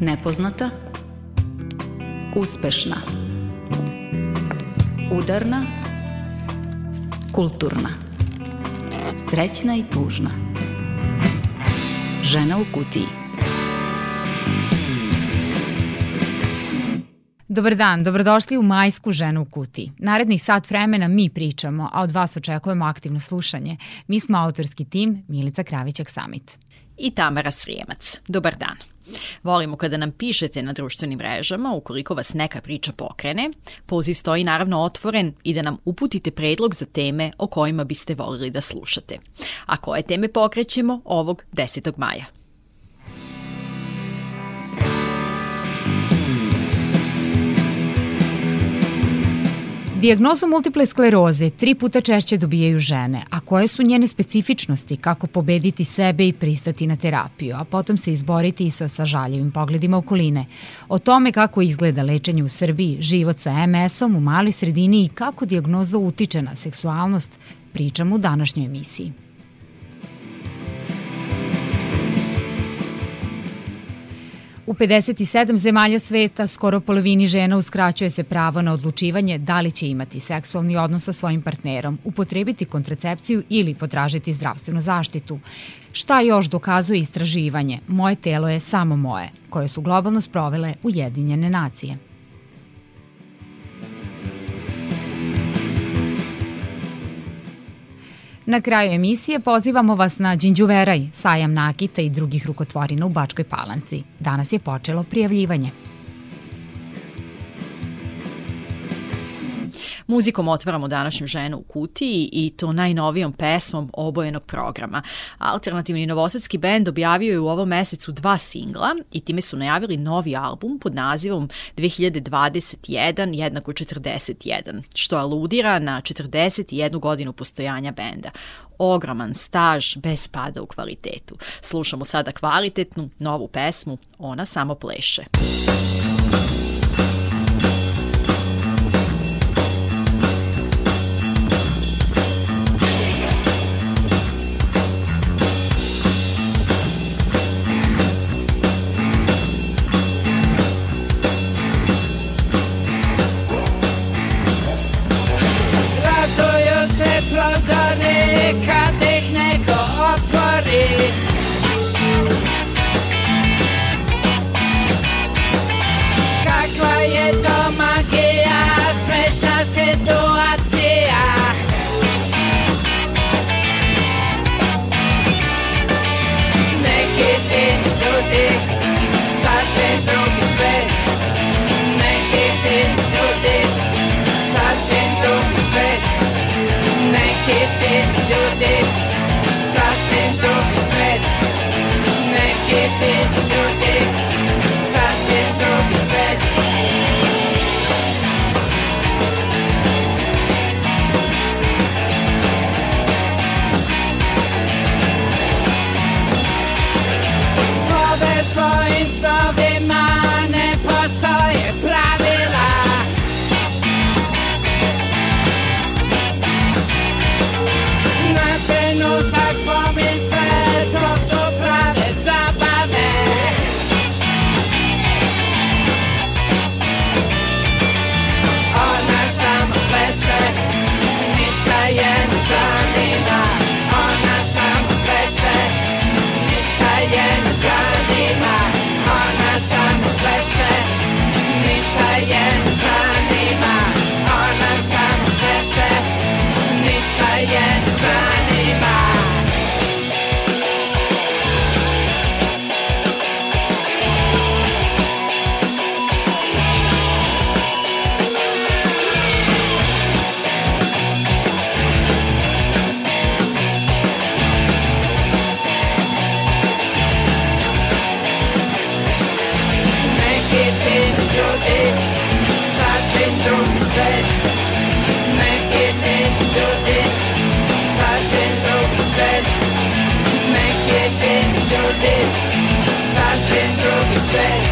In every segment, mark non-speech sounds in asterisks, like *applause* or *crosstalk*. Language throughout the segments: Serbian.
Nepoznata Uspešna Udarna Kulturna Srećna i tužna Žena u kutiji Dobar dan, dobrodošli u Majsku ženu u kutiji. Narednih sat vremena mi pričamo, a od vas očekujemo aktivno slušanje. Mi smo autorski tim Milica Kravićak Summit. I Tamara Srijemac. Dobar dan. Volimo kada nam pišete na društvenim mrežama ukoliko vas neka priča pokrene. Poziv stoji naravno otvoren i da nam uputite predlog za teme o kojima biste volili da slušate. A koje teme pokrećemo ovog 10. maja? Dijagnozu multiple skleroze tri puta češće dobijaju žene, a koje su njene specifičnosti, kako pobediti sebe i pristati na terapiju, a potom se izboriti i sa sažaljivim pogledima okoline. O tome kako izgleda lečenje u Srbiji, život sa MS-om u maloj sredini i kako dijagnoza utiče na seksualnost, pričamo u današnjoj emisiji. U 57 zemalja sveta skoro polovini žena uskraćuje se pravo na odlučivanje da li će imati seksualni odnos sa svojim partnerom, upotrebiti kontracepciju ili potražiti zdravstvenu zaštitu. Šta još dokazuje istraživanje Moje telo je samo moje, koje su globalno sprovele Ujedinjene nacije. Na kraju emisije pozivamo vas na Đinđuveraj, sajam nakita i drugih rukotvorina u Bačkoj Palanci. Danas je počelo prijavljivanje. Muzikom otvaramo današnju ženu u kutiji i to najnovijom pesmom obojenog programa. Alternativni novosadski bend objavio je u ovom mesecu dva singla i time su najavili novi album pod nazivom 2021 jednako 41, što aludira na 41 godinu postojanja benda ogroman staž bez pada u kvalitetu. Slušamo sada kvalitetnu, novu pesmu Ona samo pleše. again. try train.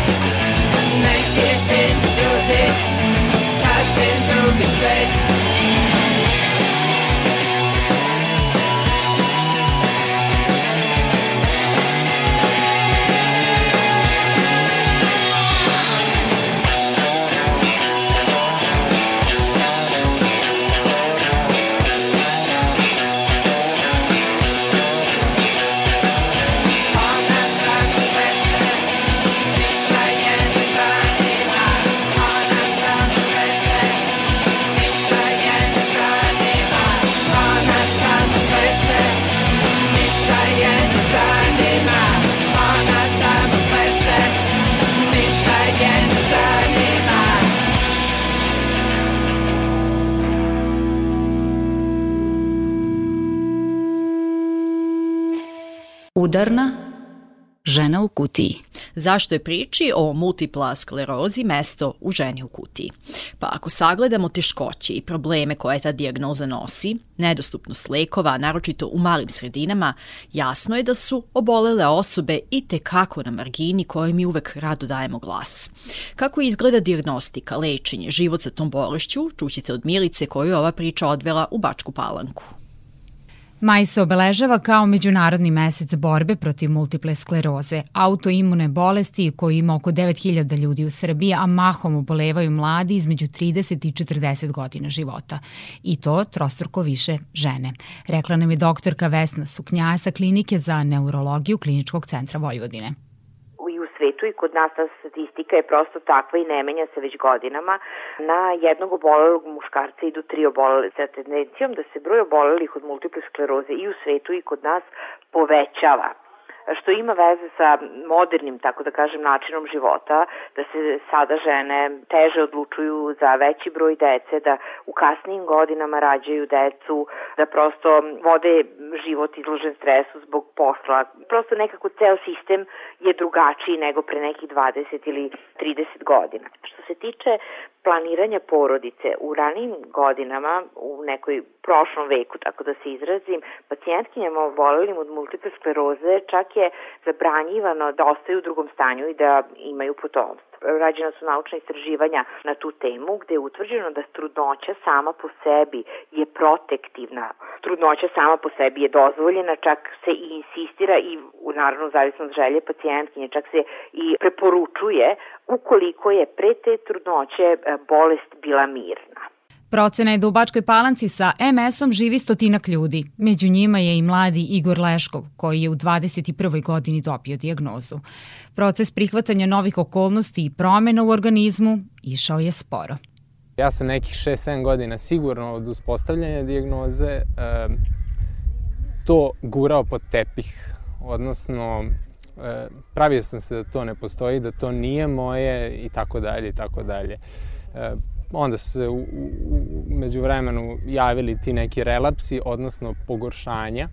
Udarna žena u kutiji. Zašto je priči o multipla sklerozi mesto u ženi u kutiji? Pa ako sagledamo teškoće i probleme koje ta dijagnoza nosi, nedostupnost lekova, naročito u malim sredinama, jasno je da su obolele osobe i tekako na margini koje mi uvek rado dajemo glas. Kako izgleda dijagnostika, lečenje, život sa tom bolešću, čućete od Milice koju ova priča odvela u Bačku palanku. Maj se obeležava kao međunarodni mesec borbe protiv multiple skleroze, autoimune bolesti koji ima oko 9000 ljudi u Srbiji, a mahom obolevaju mladi između 30 i 40 godina života. I to trostruko više žene. Rekla nam je doktorka Vesna Suknjaja sa klinike za neurologiju Kliničkog centra Vojvodine svetu i kod nas ta statistika je prosto takva i ne menja se već godinama. Na jednog obolelog muškarca idu tri obolele sa tendencijom da se broj obolelih od multiple skleroze i u svetu i kod nas povećava što ima veze sa modernim, tako da kažem, načinom života, da se sada žene teže odlučuju za veći broj dece, da u kasnijim godinama rađaju decu, da prosto vode život izložen stresu zbog posla. Prosto nekako ceo sistem je drugačiji nego pre nekih 20 ili 30 godina. Što se tiče planiranja porodice u ranim godinama, u nekoj prošlom veku, tako da se izrazim, pacijentkinjama obolelim od multiple skleroze čak je zabranjivano da ostaju u drugom stanju i da imaju potomstvo. Rađena su naučna istraživanja na tu temu gde je utvrđeno da trudnoća sama po sebi je protektivna. Trudnoća sama po sebi je dozvoljena, čak se i insistira i u naravno zavisno od želje pacijentkinje, čak se i preporučuje ukoliko je pre te trudnoće e, bolest bila mirna. Procena je da u Bačkoj Palanci sa MS-om živi stotinak ljudi. Među njima je i mladi Igor Leškov, koji je u 21. godini dobio diagnozu. Proces prihvatanja novih okolnosti i promena u organizmu išao je sporo. Ja sam nekih 6-7 godina sigurno od uspostavljanja diagnoze to gurao pod tepih, odnosno pravio sam se da to ne postoji, da to nije moje i tako dalje i tako dalje. Onda su se u, u, među vremenu javili ti neki relapsi, odnosno pogoršanja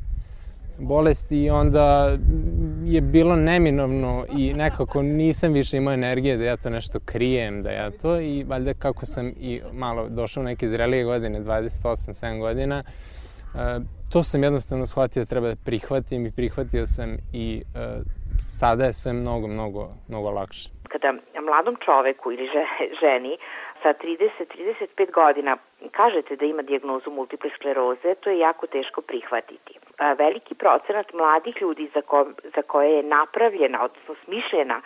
bolesti i onda je bilo neminovno i nekako nisam više imao energije da ja to nešto krijem, da ja to i valjda kako sam i malo došao u neke zrelije godine, 28-7 godina, e, to sam jednostavno shvatio da treba da prihvatim i prihvatio sam i e, sada je sve mnogo, mnogo, mnogo lakše. Kada mladom čoveku ili ženi sa 30-35 godina kažete da ima dijagnozu multiple skleroze, to je jako teško prihvatiti. Veliki procenat mladih ljudi za, ko, za koje je napravljena, odnosno smišljena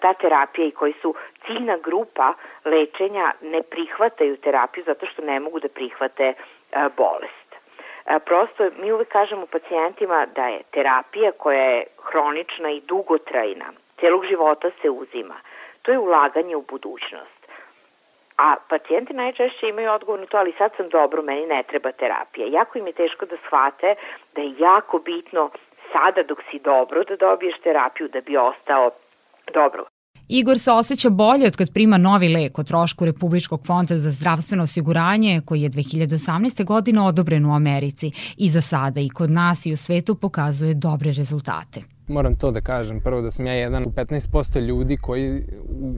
ta terapija i koji su ciljna grupa lečenja ne prihvataju terapiju zato što ne mogu da prihvate bolest. Prosto mi uvek kažemo pacijentima da je terapija koja je hronična i dugotrajna, celog života se uzima. To je ulaganje u budućnost. A pacijenti najčešće imaju odgovor na to, ali sad sam dobro, meni ne treba terapija. Jako im je teško da shvate da je jako bitno sada dok si dobro da dobiješ terapiju da bi ostao dobro. Igor se osjeća bolje od kad prima novi lek o trošku Republičkog fonda za zdravstveno osiguranje koji je 2018. godine odobren u Americi i za sada i kod nas i u svetu pokazuje dobre rezultate. Moram to da kažem, prvo da sam ja jedan u 15% ljudi koji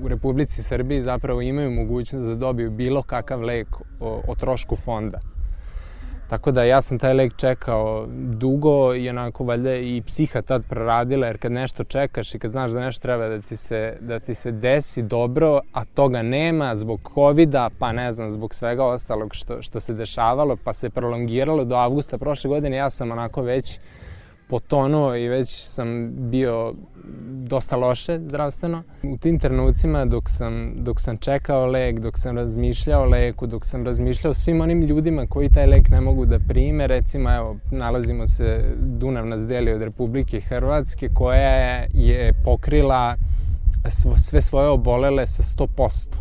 u Republici Srbiji zapravo imaju mogućnost da dobiju bilo kakav lek o, o trošku fonda. Tako da ja sam taj lek čekao dugo i onako valjda i psiha tad proradila jer kad nešto čekaš i kad znaš da nešto treba da ti se, da ti se desi dobro, a toga nema zbog covid pa ne znam, zbog svega ostalog što, što se dešavalo, pa se prolongiralo do avgusta prošle godine, ja sam onako već potonuo i već sam bio dosta loše zdravstveno. U tim trenucima dok sam, dok sam čekao lek, dok sam razmišljao o leku, dok sam razmišljao svim onim ljudima koji taj lek ne mogu da prime, recimo evo, nalazimo se, Dunav nas deli od Republike Hrvatske koja je pokrila sve svoje obolele sa 100%,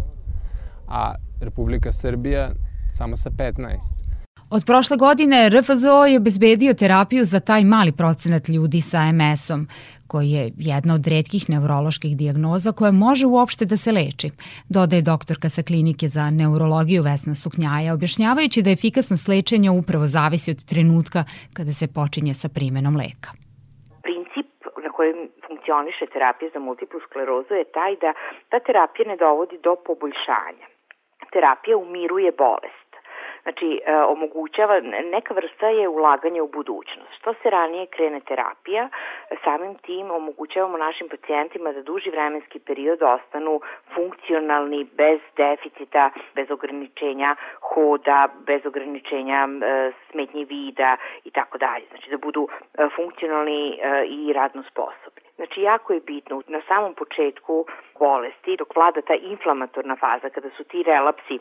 a Republika Srbija samo sa 15%. Od prošle godine RFZO je obezbedio terapiju za taj mali procenat ljudi sa MS-om, koji je jedna od redkih neuroloških dijagnoza koja može uopšte da se leči, dodaje doktorka sa klinike za neurologiju Vesna Suknjaja, objašnjavajući da efikasnost lečenja upravo zavisi od trenutka kada se počinje sa primenom leka. Princip kojim funkcioniše terapija za multiplu sklerozu je taj da ta terapija ne dovodi do poboljšanja. Terapija umiruje bolest Znači, e, omogućava, neka vrsta je ulaganje u budućnost. Što se ranije krene terapija, samim tim omogućavamo našim pacijentima da duži vremenski period ostanu funkcionalni, bez deficita, bez ograničenja hoda, bez ograničenja e, smetnje vida i tako dalje. Znači, da budu e, funkcionalni i radno sposobni. Znači, jako je bitno na samom početku bolesti, dok vlada ta inflamatorna faza, kada su ti relapsi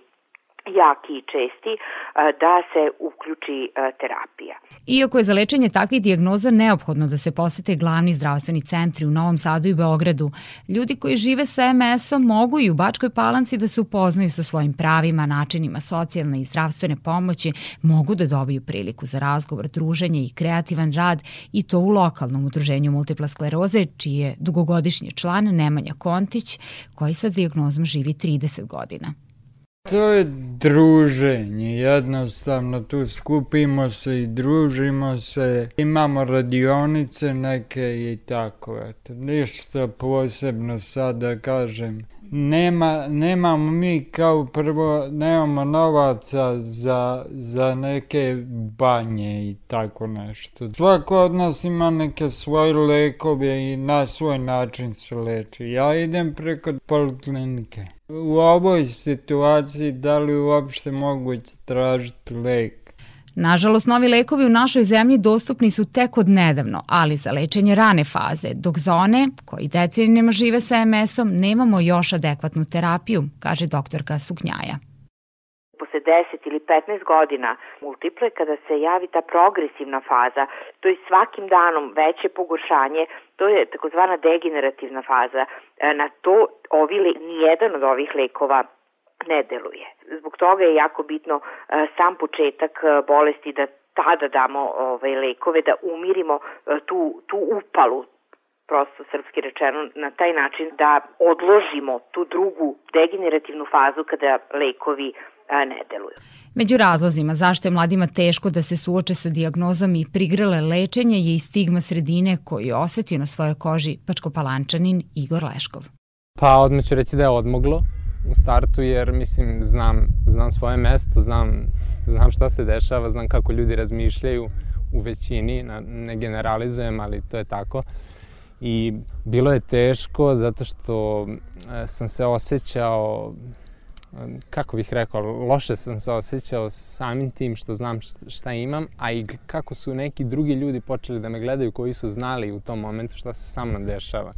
jaki i česti da se uključi terapija. Iako je za lečenje takvih dijagnoza neophodno da se posete glavni zdravstveni centri u Novom Sadu i Beogradu, ljudi koji žive sa MS-om mogu i u Bačkoj Palanci da se upoznaju sa svojim pravima, načinima socijalne i zdravstvene pomoći, mogu da dobiju priliku za razgovor, druženje i kreativan rad i to u lokalnom udruženju multipla skleroze, čiji je dugogodišnji član Nemanja Kontić, koji sa dijagnozom živi 30 godina. To je druženje, jednostavno tu skupimo se i družimo se, imamo radionice neke i tako, eto, ništa posebno sad da kažem. Nema, nemamo mi kao prvo, nemamo novaca za, za neke banje i tako nešto. Svako od nas ima neke svoje lekove i na svoj način se leči. Ja idem preko poliklinike. U ovoj situaciji da li uopšte moguće tražiti lek? Nažalost, novi lekovi u našoj zemlji dostupni su tek od nedavno, ali za lečenje rane faze, dok za one koji decenijama žive sa MS-om nemamo još adekvatnu terapiju, kaže doktorka Suknjaja posle 10 ili 15 godina multiple, kada se javi ta progresivna faza, to je svakim danom veće pogoršanje, to je takozvana degenerativna faza. E, na to ovi, nijedan od ovih lekova ne deluje. Zbog toga je jako bitno e, sam početak e, bolesti da tada damo ovaj, lekove, da umirimo tu, tu upalu, prosto srpski rečeno, na taj način da odložimo tu drugu degenerativnu fazu kada lekovi ne deluju. Među razlozima zašto je mladima teško da se suoče sa dijagnozom i prigrele lečenje je i stigma sredine koju je osetio na svojoj koži pačkopalančanin Igor Leškov. Pa odmah ću reći da je odmoglo u startu jer mislim znam, znam svoje mesto, znam, znam šta se dešava, znam kako ljudi razmišljaju u većini, ne generalizujem, ali to je tako. I bilo je teško zato što e, sam se osjećao kako bih rekao, loše sam se osjećao samim tim što znam šta imam, a i kako su neki drugi ljudi počeli da me gledaju koji su znali u tom momentu šta se sa mnom dešava.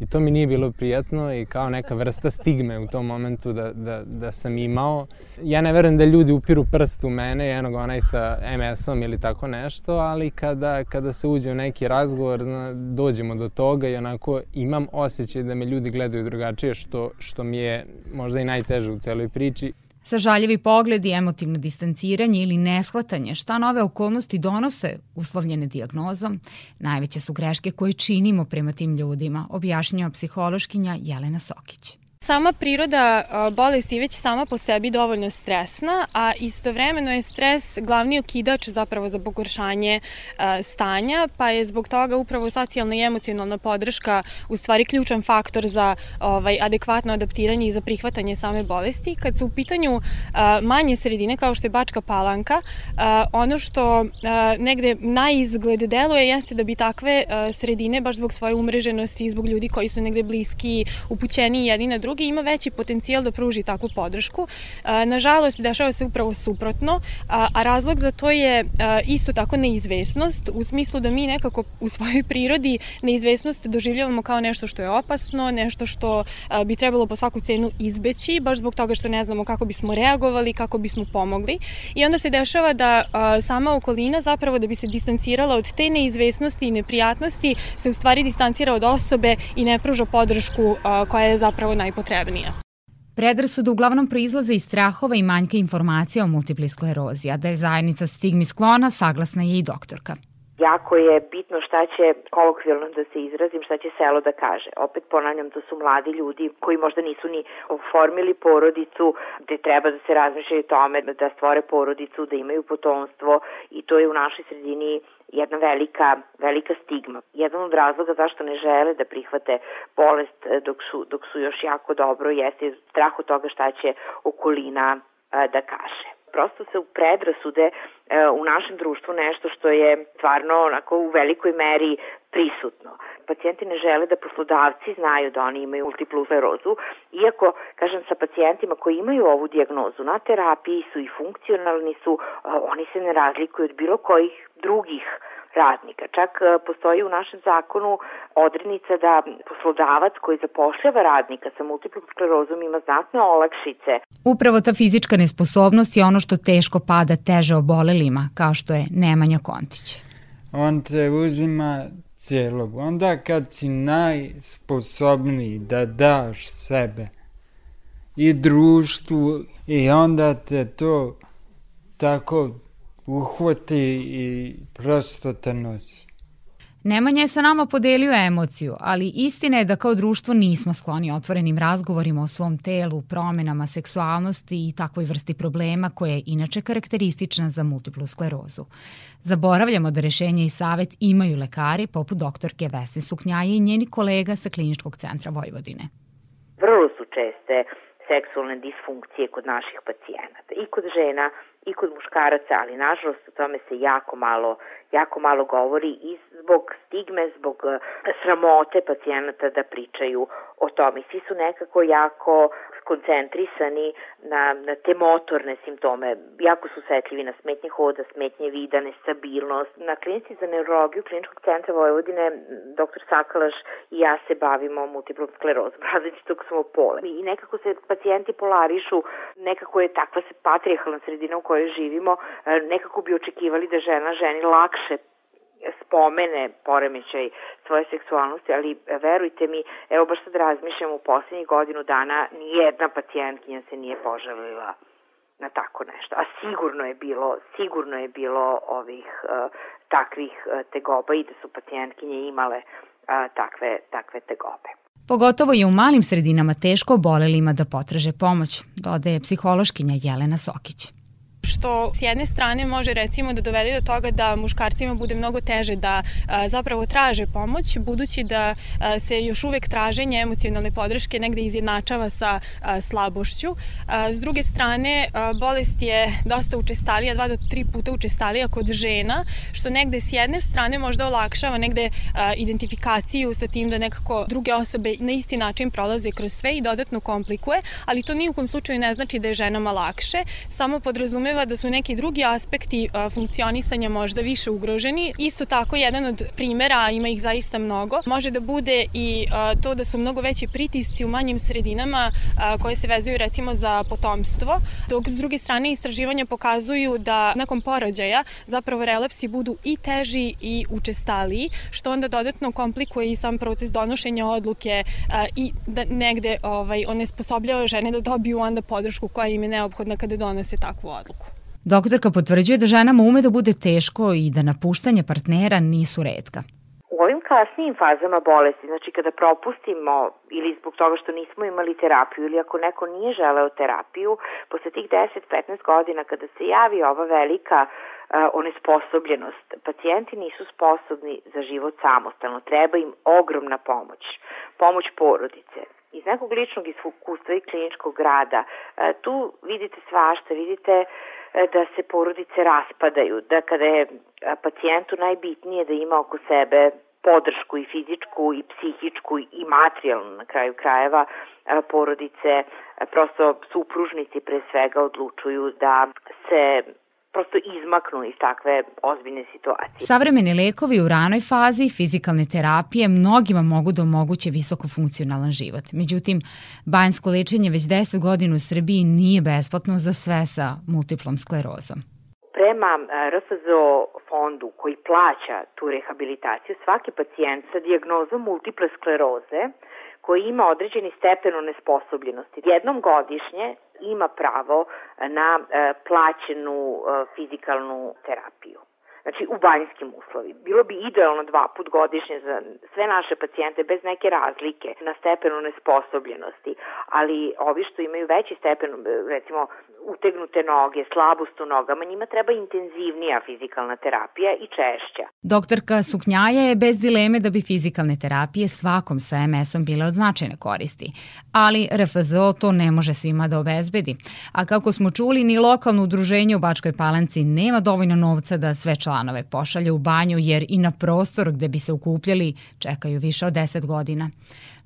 I to mi nije bilo prijatno i kao neka vrsta stigme u tom momentu da, da, da sam imao. Ja ne verujem da ljudi upiru prst u mene, jednog onaj sa MS-om ili tako nešto, ali kada, kada se uđe u neki razgovor, zna, dođemo do toga i onako imam osjećaj da me ljudi gledaju drugačije, što, što mi je možda i najteže u celoj priči. Sažaljevi pogledi, emotivno distanciranje ili neshvatanje šta nove okolnosti donose uslovljene diagnozom, najveće su greške koje činimo prema tim ljudima, objašnjava psihološkinja Jelena Sokić. Sama priroda bolesti već sama po sebi dovoljno stresna, a istovremeno je stres glavni okidač zapravo za pogoršanje stanja, pa je zbog toga upravo socijalna i emocionalna podrška u stvari ključan faktor za ovaj, adekvatno adaptiranje i za prihvatanje same bolesti. Kad su u pitanju manje sredine kao što je Bačka Palanka, ono što negde na izgled deluje jeste da bi takve sredine, baš zbog svoje umreženosti i zbog ljudi koji su negde bliski, upućeni jedni na drugi, drugi ima veći potencijal da pruži takvu podršku. Nažalost, dešava se upravo suprotno, a razlog za to je isto tako neizvesnost, u smislu da mi nekako u svojoj prirodi neizvesnost doživljavamo kao nešto što je opasno, nešto što bi trebalo po svaku cenu izbeći, baš zbog toga što ne znamo kako bismo reagovali, kako bismo pomogli. I onda se dešava da sama okolina zapravo da bi se distancirala od te neizvesnosti i neprijatnosti se u stvari distancira od osobe i ne pruža podršku koja je zapravo najpotrebnija najpotrebnija. Predrasude uglavnom proizlaze iz strahova i manjka informacija o multipli sklerozi, a da je zajednica stigmi sklona, saglasna je i doktorka. Jako je bitno šta će, kolokvijalno da se izrazim, šta će selo da kaže. Opet ponavljam, to su mladi ljudi koji možda nisu ni oformili porodicu, gde treba da se razmišljaju o tome da stvore porodicu, da imaju potomstvo i to je u našoj sredini jedna velika, velika stigma. Jedan od razloga zašto ne žele da prihvate bolest e, dok su, dok su još jako dobro jeste strah od toga šta će okolina e, da kaže prosto se u predrasude e, u našem društvu nešto što je stvarno onako u velikoj meri prisutno. Pacijenti ne žele da poslodavci znaju da oni imaju multiplu sklerozu, iako, kažem, sa pacijentima koji imaju ovu dijagnozu na terapiji su i funkcionalni su, oni se ne razlikuju od bilo kojih drugih radnika. Čak e, postoji u našem zakonu odrednica da poslodavac koji zapošljava radnika sa multiplom sklerozom ima znatne olakšice. Upravo ta fizička nesposobnost je ono što teško pada teže obolelima, kao što je Nemanja Kontić. On te uzima cijelog. Onda kad si najsposobniji da daš sebe i društvu i onda te to tako uhvati i prosto te nosi. Nemanja je sa nama podelio emociju, ali istina je da kao društvo nismo skloni otvorenim razgovorima o svom telu, promenama, seksualnosti i takvoj vrsti problema koja je inače karakteristična za multiplu sklerozu. Zaboravljamo da rešenje i savet imaju lekari poput doktorke Vesne Suknjaje i njeni kolega sa Kliničkog centra Vojvodine. Vrlo su česte seksualne disfunkcije kod naših pacijenata i kod žena i kod muškaraca, ali nažalost o tome se jako malo, jako malo govori i zbog stigme, zbog eh, sramote pacijenata da pričaju o tome. Svi su nekako jako skoncentrisani na, na te motorne simptome. Jako su setljivi na smetnje hoda, smetnje vida, nestabilnost. Na klinici za neurologiju Kliničkog centra Vojvodine dr. Sakalaš i ja se bavimo multiplom sklerozom, *laughs* različitog smo pole. I nekako se pacijenti polarišu, nekako je takva se patrijarhalna sredina u kojoj živimo, e, nekako bi očekivali da žena ženi lakše spomene poremećaj svoje seksualnosti, ali verujte mi, evo baš sad razmišljam u poslednjih godinu dana, nijedna pacijentkinja se nije požalila na tako nešto. A sigurno je bilo, sigurno je bilo ovih uh, takvih tegoba i da su pacijentkinje imale takve, takve tegobe. Pogotovo je u malim sredinama teško obolelima da potraže pomoć, dodaje psihološkinja Jelena Sokić što s jedne strane može recimo da dovede do toga da muškarcima bude mnogo teže da a, zapravo traže pomoć, budući da a, se još uvek traženje emocionalne podrške negde izjednačava sa a, slabošću. A, s druge strane, a, bolest je dosta učestalija, dva do tri puta učestalija kod žena, što negde s jedne strane možda olakšava negde a, identifikaciju sa tim da nekako druge osobe na isti način prolaze kroz sve i dodatno komplikuje, ali to ni u kom slučaju ne znači da je ženama lakše, samo podrazume podrazumeva da su neki drugi aspekti funkcionisanja možda više ugroženi. Isto tako, jedan od primera, ima ih zaista mnogo, može da bude i to da su mnogo veći pritisci u manjim sredinama koje se vezuju recimo za potomstvo, dok s druge strane istraživanja pokazuju da nakon porođaja zapravo relapsi budu i teži i učestaliji, što onda dodatno komplikuje i sam proces donošenja odluke i da negde ovaj, onesposobljava žene da dobiju onda podršku koja im je neophodna kada donose takvu odluku. Doktorka potvrđuje da ženama ume da bude teško i da napuštanje partnera nisu redka. U ovim kasnijim fazama bolesti, znači kada propustimo ili zbog toga što nismo imali terapiju ili ako neko nije želeo terapiju, posle tih 10-15 godina kada se javi ova velika uh, onesposobljenost, pacijenti nisu sposobni za život samostalno, treba im ogromna pomoć, pomoć porodice, iz nekog ličnog iskustva i kliničkog rada. Tu vidite svašta, vidite da se porodice raspadaju, da kada je pacijentu najbitnije da ima oko sebe podršku i fizičku i psihičku i materijalnu na kraju krajeva porodice, prosto supružnici pre svega odlučuju da se prosto izmaknu iz takve ozbiljne situacije. Savremeni lekovi u ranoj fazi fizikalne terapije mnogima mogu da omoguće visokofunkcionalan život. Međutim, banjsko lečenje već 10 godina u Srbiji nije besplatno za sve sa multiplom sklerozom. Prema e, RFZO fondu koji plaća tu rehabilitaciju, svaki pacijent sa dijagnozom multiple skleroze koji ima određeni stepen onesposobljenosti. Jednom godišnje ima pravo na e, plaćenu e, fizikalnu terapiju. Znači u banjskim uslovima. Bilo bi idealno dva put godišnje za sve naše pacijente bez neke razlike na stepenu nesposobljenosti, ali ovi što imaju veći stepen, recimo utegnute noge, slabost u nogama, njima treba intenzivnija fizikalna terapija i češća. Doktorka Suknjaja je bez dileme da bi fizikalne terapije svakom sa MS-om bile od značajne koristi, ali RFZO to ne može svima da obezbedi. A kako smo čuli, ni lokalno udruženje u Bačkoj Palanci nema dovoljno novca da sve članove pošalje u banju, jer i na prostor gde bi se ukupljali čekaju više od 10 godina.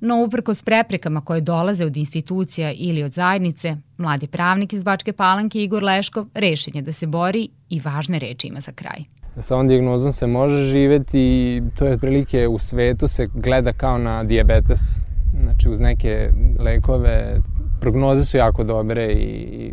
No, uprkos preprekama koje dolaze od institucija ili od zajednice, mladi pravnik iz Bačke Palanke Igor Leškov rešen je da se bori i važne reči ima za kraj. Sa ovom diagnozom se može živeti i to je otprilike u svetu se gleda kao na diabetes. Znači uz neke lekove prognoze su jako dobre i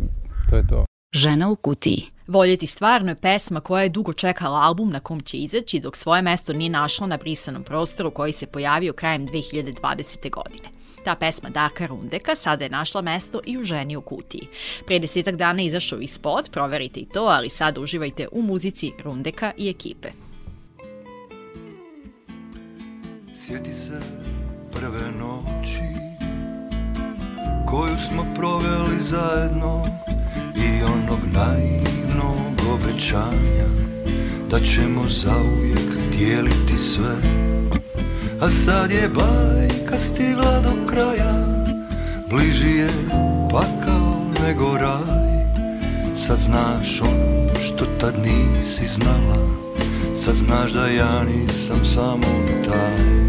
to je to. Žena u kutiji. Voljeti stvarno je pesma koja je dugo čekala album na kom će izaći dok svoje mesto nije našla na brisanom prostoru koji se pojavio krajem 2020. godine. Ta pesma Darka Rundeka sada je našla mesto i u ženi u kutiji. Pre desetak dana izašao i spot, proverite i to, ali sada uživajte u muzici Rundeka i ekipe. Sjeti se prve noći koju smo proveli zajedno i onog naivnog obećanja da ćemo zauvijek dijeliti sve. A sad je bajka stigla do kraja bliži je pakao nego raj. Sad znaš ono što tad nisi znala sad znaš da ja nisam samo taj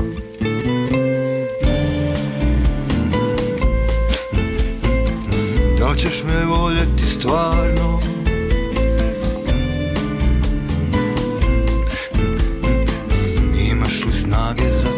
Da ćeš me voljeti stvarno? Imaš li snage za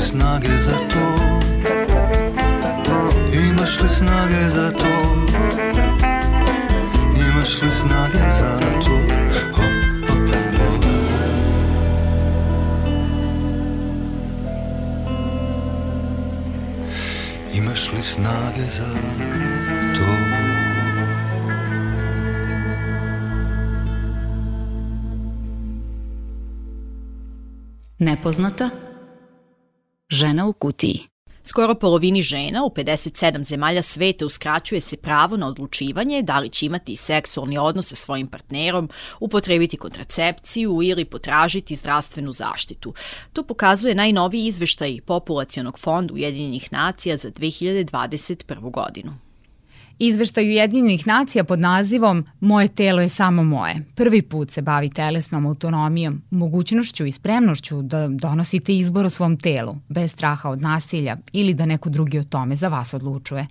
li snage za to? Imaš li snage za to? Imaš li snage za to? Hop, hop. Imaš li snage za to? Nepoznata žena u kutiji. Skoro polovini žena u 57 zemalja sveta uskraćuje se pravo na odlučivanje da li će imati seksualni odnos sa svojim partnerom, upotrebiti kontracepciju ili potražiti zdravstvenu zaštitu. To pokazuje najnoviji izveštaj Populacionog fonda Ujedinjenih nacija za 2021. godinu. Izveštaj Ujedinjenih nacija pod nazivom Moje telo je samo moje. Prvi put se bavi telesnom autonomijom, mogućnošću i spremnošću da donosite izbor o svom telu, bez straha od nasilja ili da neko drugi o tome za vas odlučuje.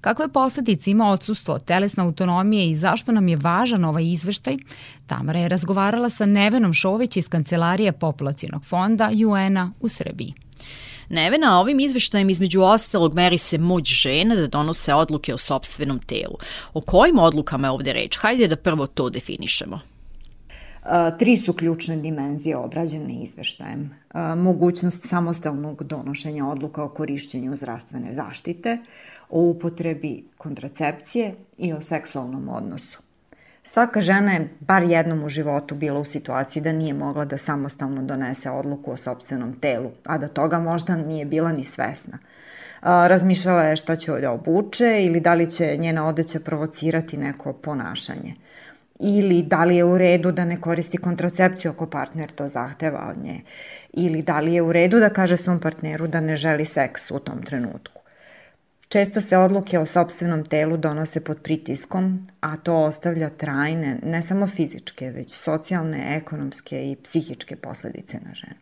Kakve posledice ima odsustvo telesne autonomije i zašto nam je važan ovaj izveštaj? Tamara je razgovarala sa Nevenom Šoveć iz Kancelarije Populacijonog fonda UN-a u Srbiji. Nevena, ovim izveštajem između ostalog meri se moć žena da donose odluke o sobstvenom telu. O kojim odlukama je ovde reč? Hajde da prvo to definišemo. Tri su ključne dimenzije obrađene izveštajem. Mogućnost samostalnog donošenja odluka o korišćenju zdravstvene zaštite, o upotrebi kontracepcije i o seksualnom odnosu. Svaka žena je bar jednom u životu bila u situaciji da nije mogla da samostalno donese odluku o sobstvenom telu, a da toga možda nije bila ni svesna. Razmišljala je šta će da obuče ili da li će njena odeća provocirati neko ponašanje. Ili da li je u redu da ne koristi kontracepciju ako partner to zahteva od nje. Ili da li je u redu da kaže svom partneru da ne želi seks u tom trenutku. Često se odluke o sobstvenom telu donose pod pritiskom, a to ostavlja trajne, ne samo fizičke, već socijalne, ekonomske i psihičke posledice na ženu.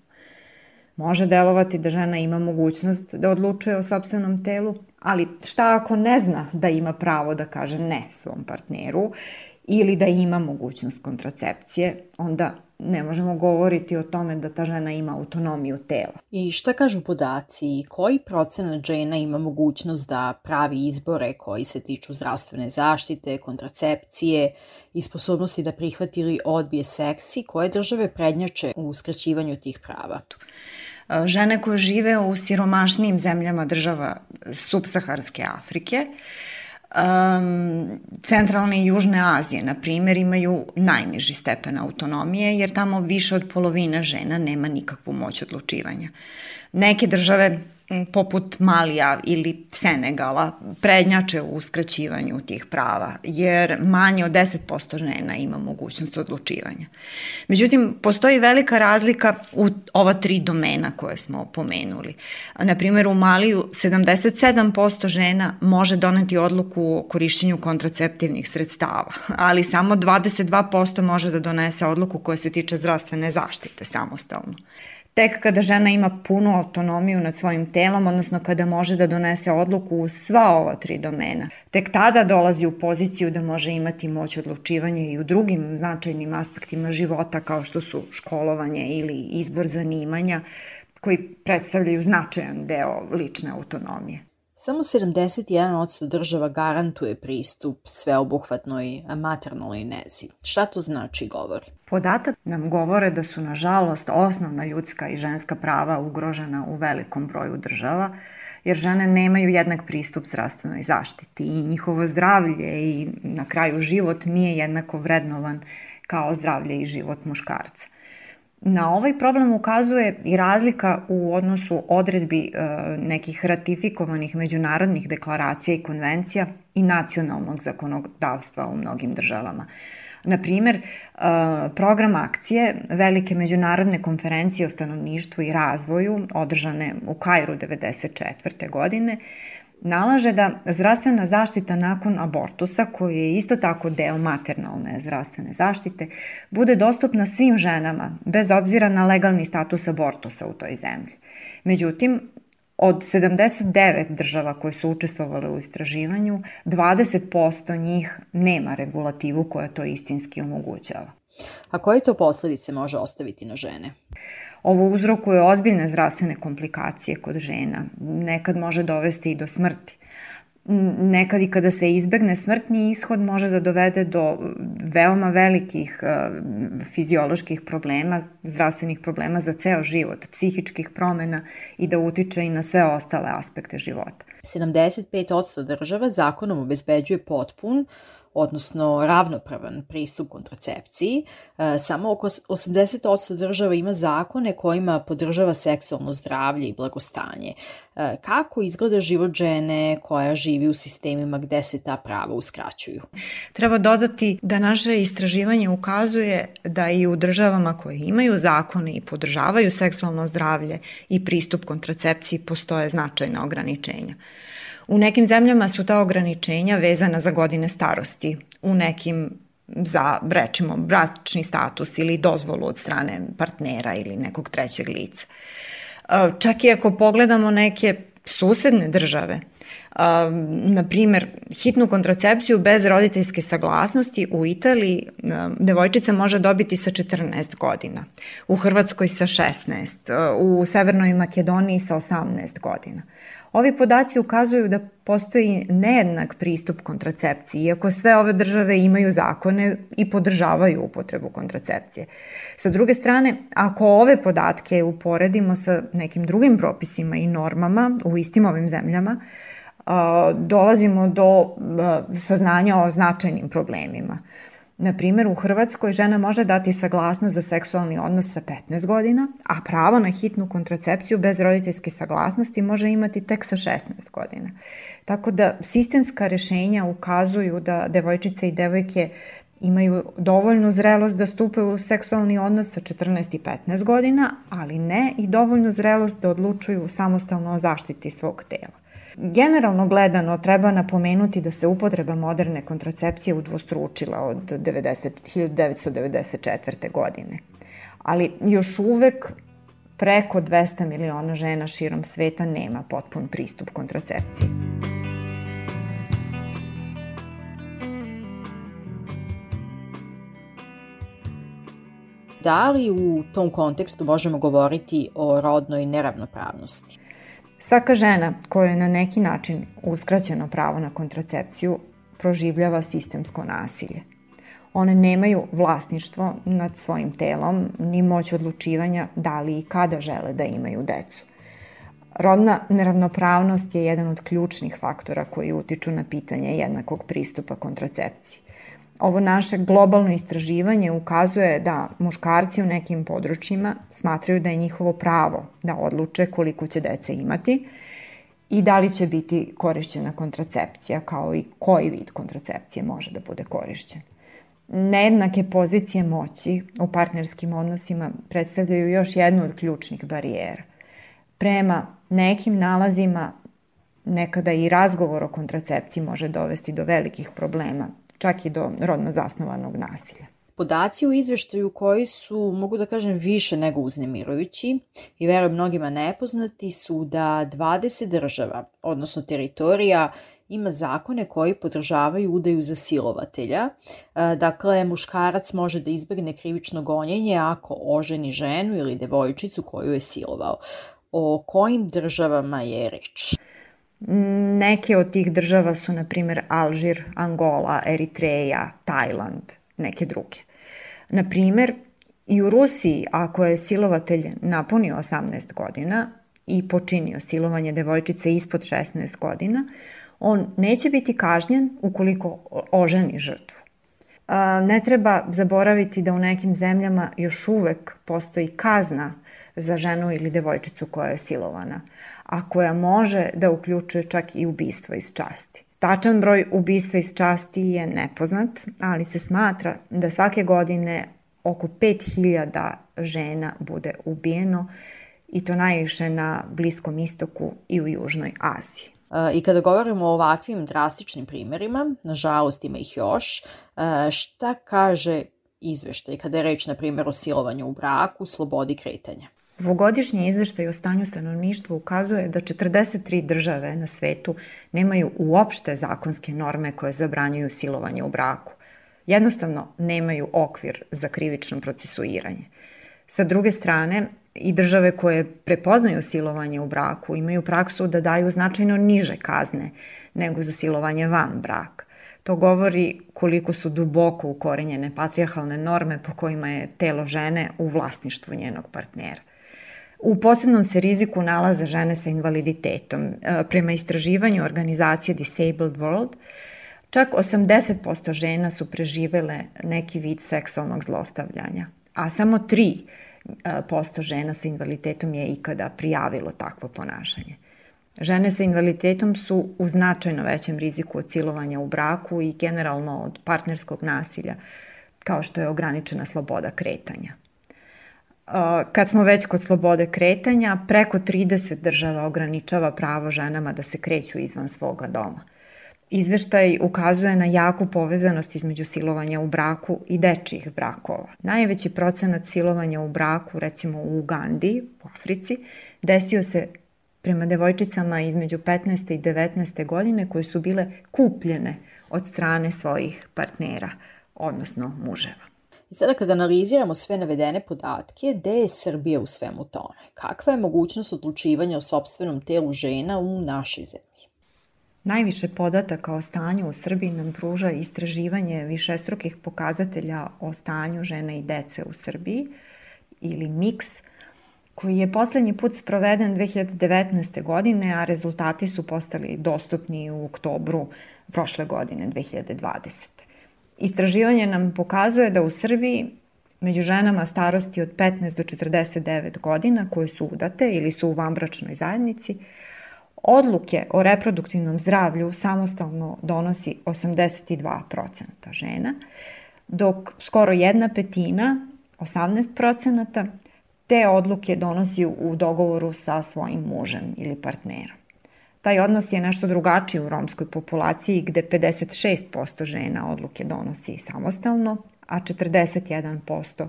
Može delovati da žena ima mogućnost da odlučuje o sobstvenom telu, ali šta ako ne zna da ima pravo da kaže ne svom partneru ili da ima mogućnost kontracepcije, onda ne možemo govoriti o tome da ta žena ima autonomiju tela. I šta kažu podaci? Koji procenat žena ima mogućnost da pravi izbore koji se tiču zdravstvene zaštite, kontracepcije i sposobnosti da prihvati ili odbije seksi? Koje države prednjače u skraćivanju tih prava? Žene koje žive u siromašnijim zemljama država subsaharske Afrike, uh, um, centralne i južne Azije, na primjer, imaju najniži stepen autonomije, jer tamo više od polovine žena nema nikakvu moć odlučivanja. Neke države poput Malija ili Senegala prednjače u uskraćivanju tih prava, jer manje od 10% žena ima mogućnost odlučivanja. Međutim, postoji velika razlika u ova tri domena koje smo pomenuli. Na primjer, u Maliju 77% žena može doneti odluku o korišćenju kontraceptivnih sredstava, ali samo 22% može da donese odluku koja se tiče zdravstvene zaštite samostalno. Tek kada žena ima punu autonomiju nad svojim telom, odnosno kada može da donese odluku u sva ova tri domena, tek tada dolazi u poziciju da može imati moć odlučivanja i u drugim značajnim aspektima života kao što su školovanje ili izbor zanimanja koji predstavljaju značajan deo lične autonomije. Samo 71% država garantuje pristup sveobuhvatnoj maternalnoj nezi. Šta to znači govori? Podatak nam govore da su, nažalost, osnovna ljudska i ženska prava ugrožena u velikom broju država, jer žene nemaju jednak pristup zdravstvenoj zaštiti i njihovo zdravlje i na kraju život nije jednako vrednovan kao zdravlje i život muškarca. Na ovaj problem ukazuje i razlika u odnosu odredbi e, nekih ratifikovanih međunarodnih deklaracija i konvencija i nacionalnog zakonodavstva u mnogim državama. Na primer, e, program akcije velike međunarodne konferencije o stanovništvu i razvoju održane u Kairu 94. godine nalaže da zdravstvena zaštita nakon abortusa, koji je isto tako deo maternalne zdravstvene zaštite, bude dostupna svim ženama, bez obzira na legalni status abortusa u toj zemlji. Međutim, od 79 država koje su učestvovale u istraživanju, 20% njih nema regulativu koja to istinski omogućava. A koje to posledice može ostaviti na žene? Ovo uzrokuje ozbiljne zdravstvene komplikacije kod žena. Nekad može dovesti i do smrti. Nekad i kada se izbegne smrtni ishod može da dovede do veoma velikih uh, fizioloških problema, zdravstvenih problema za ceo život, psihičkih promena i da utiče i na sve ostale aspekte života. 75% država zakonom obezbeđuje potpun, odnosno ravnopravan pristup kontracepciji. E, samo oko 80% država ima zakone kojima podržava seksualno zdravlje i blagostanje. E, kako izgleda život žene koja živi u sistemima gde se ta prava uskraćuju? Treba dodati da naše istraživanje ukazuje da i u državama koje imaju zakone i podržavaju seksualno zdravlje i pristup kontracepciji postoje značajna ograničenja. U nekim zemljama su ta ograničenja vezana za godine starosti, u nekim za, rečimo, bračni status ili dozvolu od strane partnera ili nekog trećeg lica. E, čak i ako pogledamo neke susedne države, Uh, na primer, hitnu kontracepciju bez roditeljske saglasnosti u Italiji uh, devojčica može dobiti sa 14 godina, u Hrvatskoj sa 16, uh, u Severnoj Makedoniji sa 18 godina. Ovi podaci ukazuju da postoji nejednak pristup kontracepciji, iako sve ove države imaju zakone i podržavaju upotrebu kontracepcije. Sa druge strane, ako ove podatke uporedimo sa nekim drugim propisima i normama u istim ovim zemljama, dolazimo do saznanja o značajnim problemima. Na primjer, u Hrvatskoj žena može dati saglasnost za seksualni odnos sa 15 godina, a pravo na hitnu kontracepciju bez roditeljske saglasnosti može imati tek sa 16 godina. Tako da sistemska rešenja ukazuju da devojčice i devojke imaju dovoljnu zrelost da stupaju u seksualni odnos sa 14 i 15 godina, ali ne i dovoljnu zrelost da odlučuju samostalno o zaštiti svog tela. Generalno gledano treba napomenuti da se upotreba moderne kontracepcije udvostručila od 90, 1994. godine. Ali još uvek preko 200 miliona žena širom sveta nema potpun pristup kontracepciji. Da li u tom kontekstu možemo govoriti o rodnoj neravnopravnosti? Svaka žena koja je na neki način uskraćeno pravo na kontracepciju proživljava sistemsko nasilje. One nemaju vlasništvo nad svojim telom ni moć odlučivanja da li i kada žele da imaju decu. Rodna neravnopravnost je jedan od ključnih faktora koji utiču na pitanje jednakog pristupa kontracepciji. Ovo naše globalno istraživanje ukazuje da muškarci u nekim područjima smatraju da je njihovo pravo da odluče koliko će dece imati i da li će biti korišćena kontracepcija, kao i koji vid kontracepcije može da bude korišćen. Nejednake pozicije moći u partnerskim odnosima predstavljaju još jednu od ključnih barijera. Prema nekim nalazima nekada i razgovor o kontracepciji može dovesti do velikih problema čak i do rodno zasnovanog nasilja. Podaci u izveštaju koji su, mogu da kažem, više nego uznemirujući i verujem mnogima nepoznati su da 20 država, odnosno teritorija, ima zakone koji podržavaju udaju za silovatelja. E, dakle, muškarac može da izbegne krivično gonjenje ako oženi ženu ili devojčicu koju je silovao. O kojim državama je reč? Neke od tih država su, na primjer, Alžir, Angola, Eritreja, Tajland, neke druge. Na primjer, i u Rusiji, ako je silovatelj napunio 18 godina i počinio silovanje devojčice ispod 16 godina, on neće biti kažnjen ukoliko oženi žrtvu. Ne treba zaboraviti da u nekim zemljama još uvek postoji kazna za ženu ili devojčicu koja je silovana – a koja može da uključuje čak i ubistvo iz časti. Tačan broj ubistva iz časti je nepoznat, ali se smatra da svake godine oko 5000 žena bude ubijeno i to najviše na Bliskom istoku i u Južnoj Aziji. E, I kada govorimo o ovakvim drastičnim primerima, nažalost ima ih još, e, šta kaže izveštaj kada je reč, na primjer, o silovanju u braku, slobodi kretanja? Dvogodišnji izveštaj o stanju stanovništva ukazuje da 43 države na svetu nemaju uopšte zakonske norme koje zabranjuju silovanje u braku. Jednostavno nemaju okvir za krivično procesuiranje. Sa druge strane, i države koje prepoznaju silovanje u braku imaju praksu da daju značajno niže kazne nego za silovanje van braka. To govori koliko su duboko ukorenjene patrijarhalne norme po kojima je telo žene u vlasništvu njenog partnera. U posebnom se riziku nalaze žene sa invaliditetom. E, prema istraživanju organizacije Disabled World, čak 80% žena su preživele neki vid seksualnog zlostavljanja, a samo 3% žena sa invaliditetom je ikada prijavilo takvo ponašanje. Žene sa invaliditetom su u značajno većem riziku od silovanja u braku i generalno od partnerskog nasilja, kao što je ograničena sloboda kretanja. Kad smo već kod slobode kretanja, preko 30 država ograničava pravo ženama da se kreću izvan svoga doma. Izveštaj ukazuje na jaku povezanost između silovanja u braku i dečijih brakova. Najveći procenat silovanja u braku, recimo u Ugandi, u Africi, desio se prema devojčicama između 15. i 19. godine koje su bile kupljene od strane svojih partnera, odnosno muževa. I sada kada analiziramo sve navedene podatke, gde je Srbija u svemu tome? Kakva je mogućnost odlučivanja o sobstvenom telu žena u našoj zemlji? Najviše podataka o stanju u Srbiji nam pruža istraživanje višestrukih pokazatelja o stanju žena i dece u Srbiji ili MIX, koji je poslednji put sproveden 2019. godine, a rezultati su postali dostupni u oktobru prošle godine, 2020. Istraživanje nam pokazuje da u Srbiji među ženama starosti od 15 do 49 godina koje su udate ili su u vanbračnoj zajednici, odluke o reproduktivnom zdravlju samostalno donosi 82% žena, dok skoro jedna petina, 18%, te odluke donosi u dogovoru sa svojim mužem ili partnerom. Taj odnos je nešto drugačiji u romskoj populaciji gde 56% žena odluke donosi samostalno, a 41%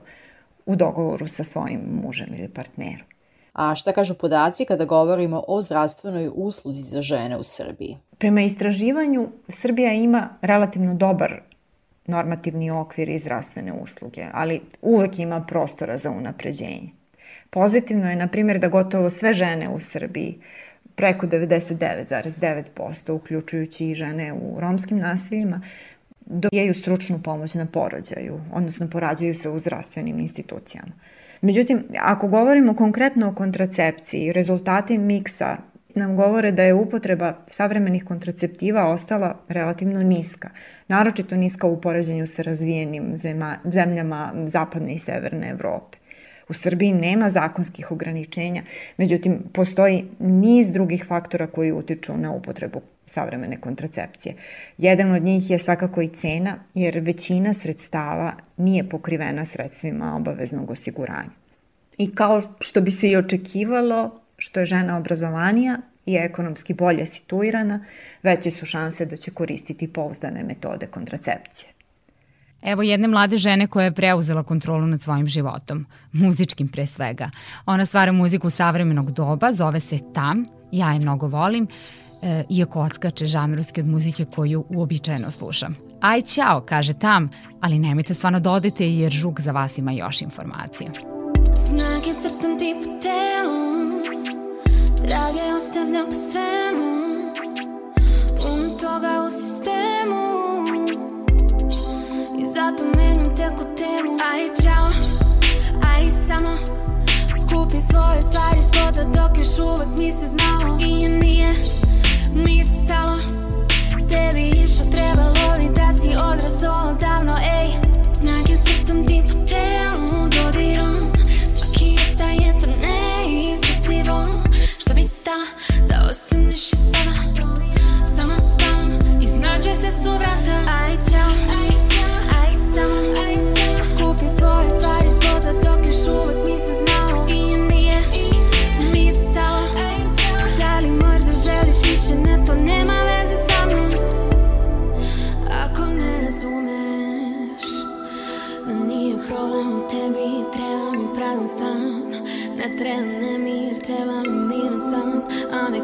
u dogovoru sa svojim mužem ili partnerom. A šta kažu podaci kada govorimo o zdravstvenoj usluzi za žene u Srbiji? Prema istraživanju, Srbija ima relativno dobar normativni okvir i zdravstvene usluge, ali uvek ima prostora za unapređenje. Pozitivno je, na primjer, da gotovo sve žene u Srbiji preko 99,9%, uključujući i žene u romskim nasiljima, dobijaju stručnu pomoć na porođaju, odnosno porađaju se u zdravstvenim institucijama. Međutim, ako govorimo konkretno o kontracepciji, rezultati miksa nam govore da je upotreba savremenih kontraceptiva ostala relativno niska, naročito niska u poređenju sa razvijenim zemljama zapadne i severne Evrope. U Srbiji nema zakonskih ograničenja, međutim, postoji niz drugih faktora koji utiču na upotrebu savremene kontracepcije. Jedan od njih je svakako i cena, jer većina sredstava nije pokrivena sredstvima obaveznog osiguranja. I kao što bi se i očekivalo, što je žena obrazovanija i ekonomski bolje situirana, veće su šanse da će koristiti pouzdane metode kontracepcije. Evo jedne mlade žene koja je preuzela kontrolu nad svojim životom, muzičkim pre svega. Ona stvara muziku savremenog doba, zove se Tam, ja je mnogo volim, e, iako odskače žanrovski od muzike koju uobičajeno slušam. Aj ćao, kaže Tam, ali nemojte stvarno da odete jer Žuk za vas ima još informacija. Snage crtam ti po telu, drage ostavljam po svemu, puno toga u sistemu, zato menjam teku temu. Aj čao, aj samo Skupi svoje stvari spoda dok još uvek mi se znao I nije mi stalo Tebi išlo trebalo bi da si odrasao davno Ej, Ne treba ne mir, treba mi miran san A ne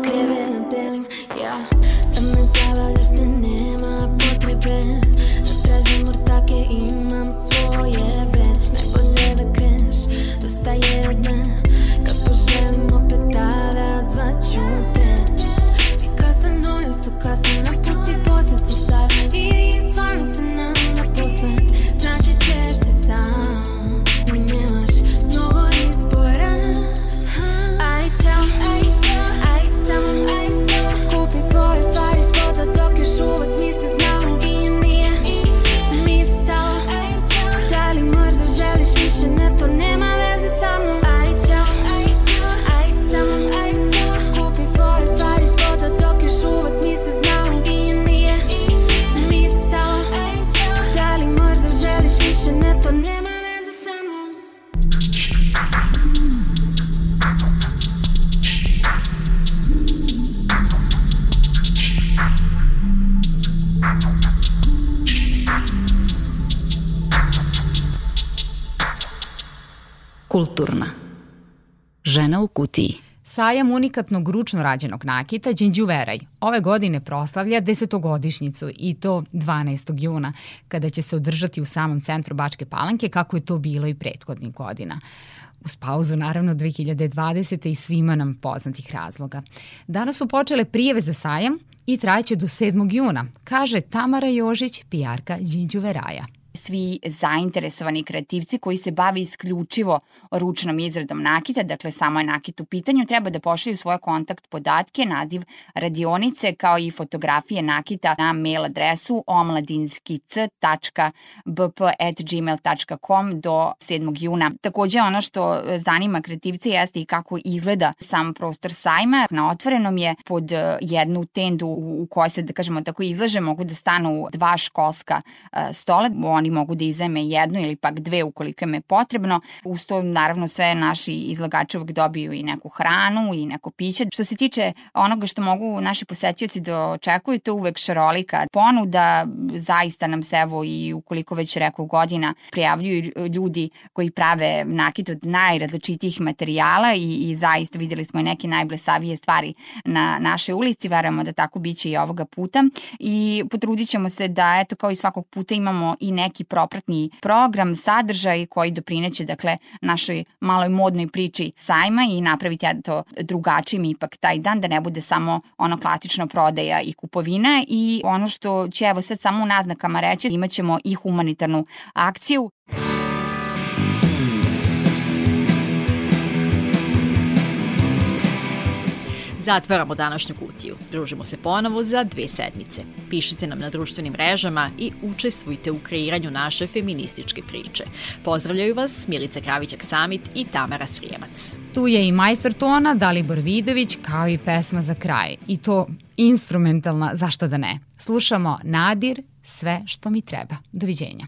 Sajam unikatnog ručno rađenog nakita Đinđuveraj ove godine proslavlja desetogodišnjicu i to 12. juna, kada će se održati u samom centru Bačke Palanke kako je to bilo i prethodnih godina uz pauzu naravno 2020. i svima nam poznatih razloga. Danas su počele prijeve za sajam i trajeće do 7. juna, kaže Tamara Jožić, pijarka Đinđuveraja svi zainteresovani kreativci koji se bave isključivo ručnom izradom nakita, dakle samo je nakit u pitanju, treba da pošalju svoje kontakt podatke, naziv radionice kao i fotografije nakita na mail adresu omladinskic.bp.gmail.com do 7. juna. Takođe ono što zanima kreativce jeste i kako izgleda sam prostor sajma. Na otvorenom je pod jednu tendu u kojoj se, da kažemo tako, izlaže, mogu da stanu dva školska stola. Oni mogu da izajme jednu ili pak dve ukoliko im je potrebno. Uz to naravno sve naši izlagači uvek dobiju i neku hranu i neko piće. Što se tiče onoga što mogu naši posetioci da očekuju, to uvek šarolika ponuda. Zaista nam se evo i ukoliko već rekao godina prijavljuju ljudi koji prave nakit od najrazličitijih materijala i, i zaista videli smo i neke najblesavije stvari na naše ulici. Verujemo da tako biće i ovoga puta i potrudit ćemo se da eto kao i svakog puta imamo i neki propratni program, sadržaj koji doprineće dakle našoj maloj modnoj priči sajma i napraviti to drugačijim ipak taj dan da ne bude samo ono klasično prodaja i kupovina. I ono što će evo sad samo u naznakama reći imaćemo i humanitarnu akciju Zatvaramo današnju kutiju. Družimo se ponovo za dve sedmice. Pišite nam na društvenim mrežama i učestvujte u kreiranju naše feminističke priče. Pozdravljaju vas Milica Kravićak Samit i Tamara Srijemac. Tu je i majstor tona Dalibor Vidović kao i pesma za kraj. I to instrumentalna, zašto da ne. Slušamo Nadir, sve što mi treba. Doviđenja.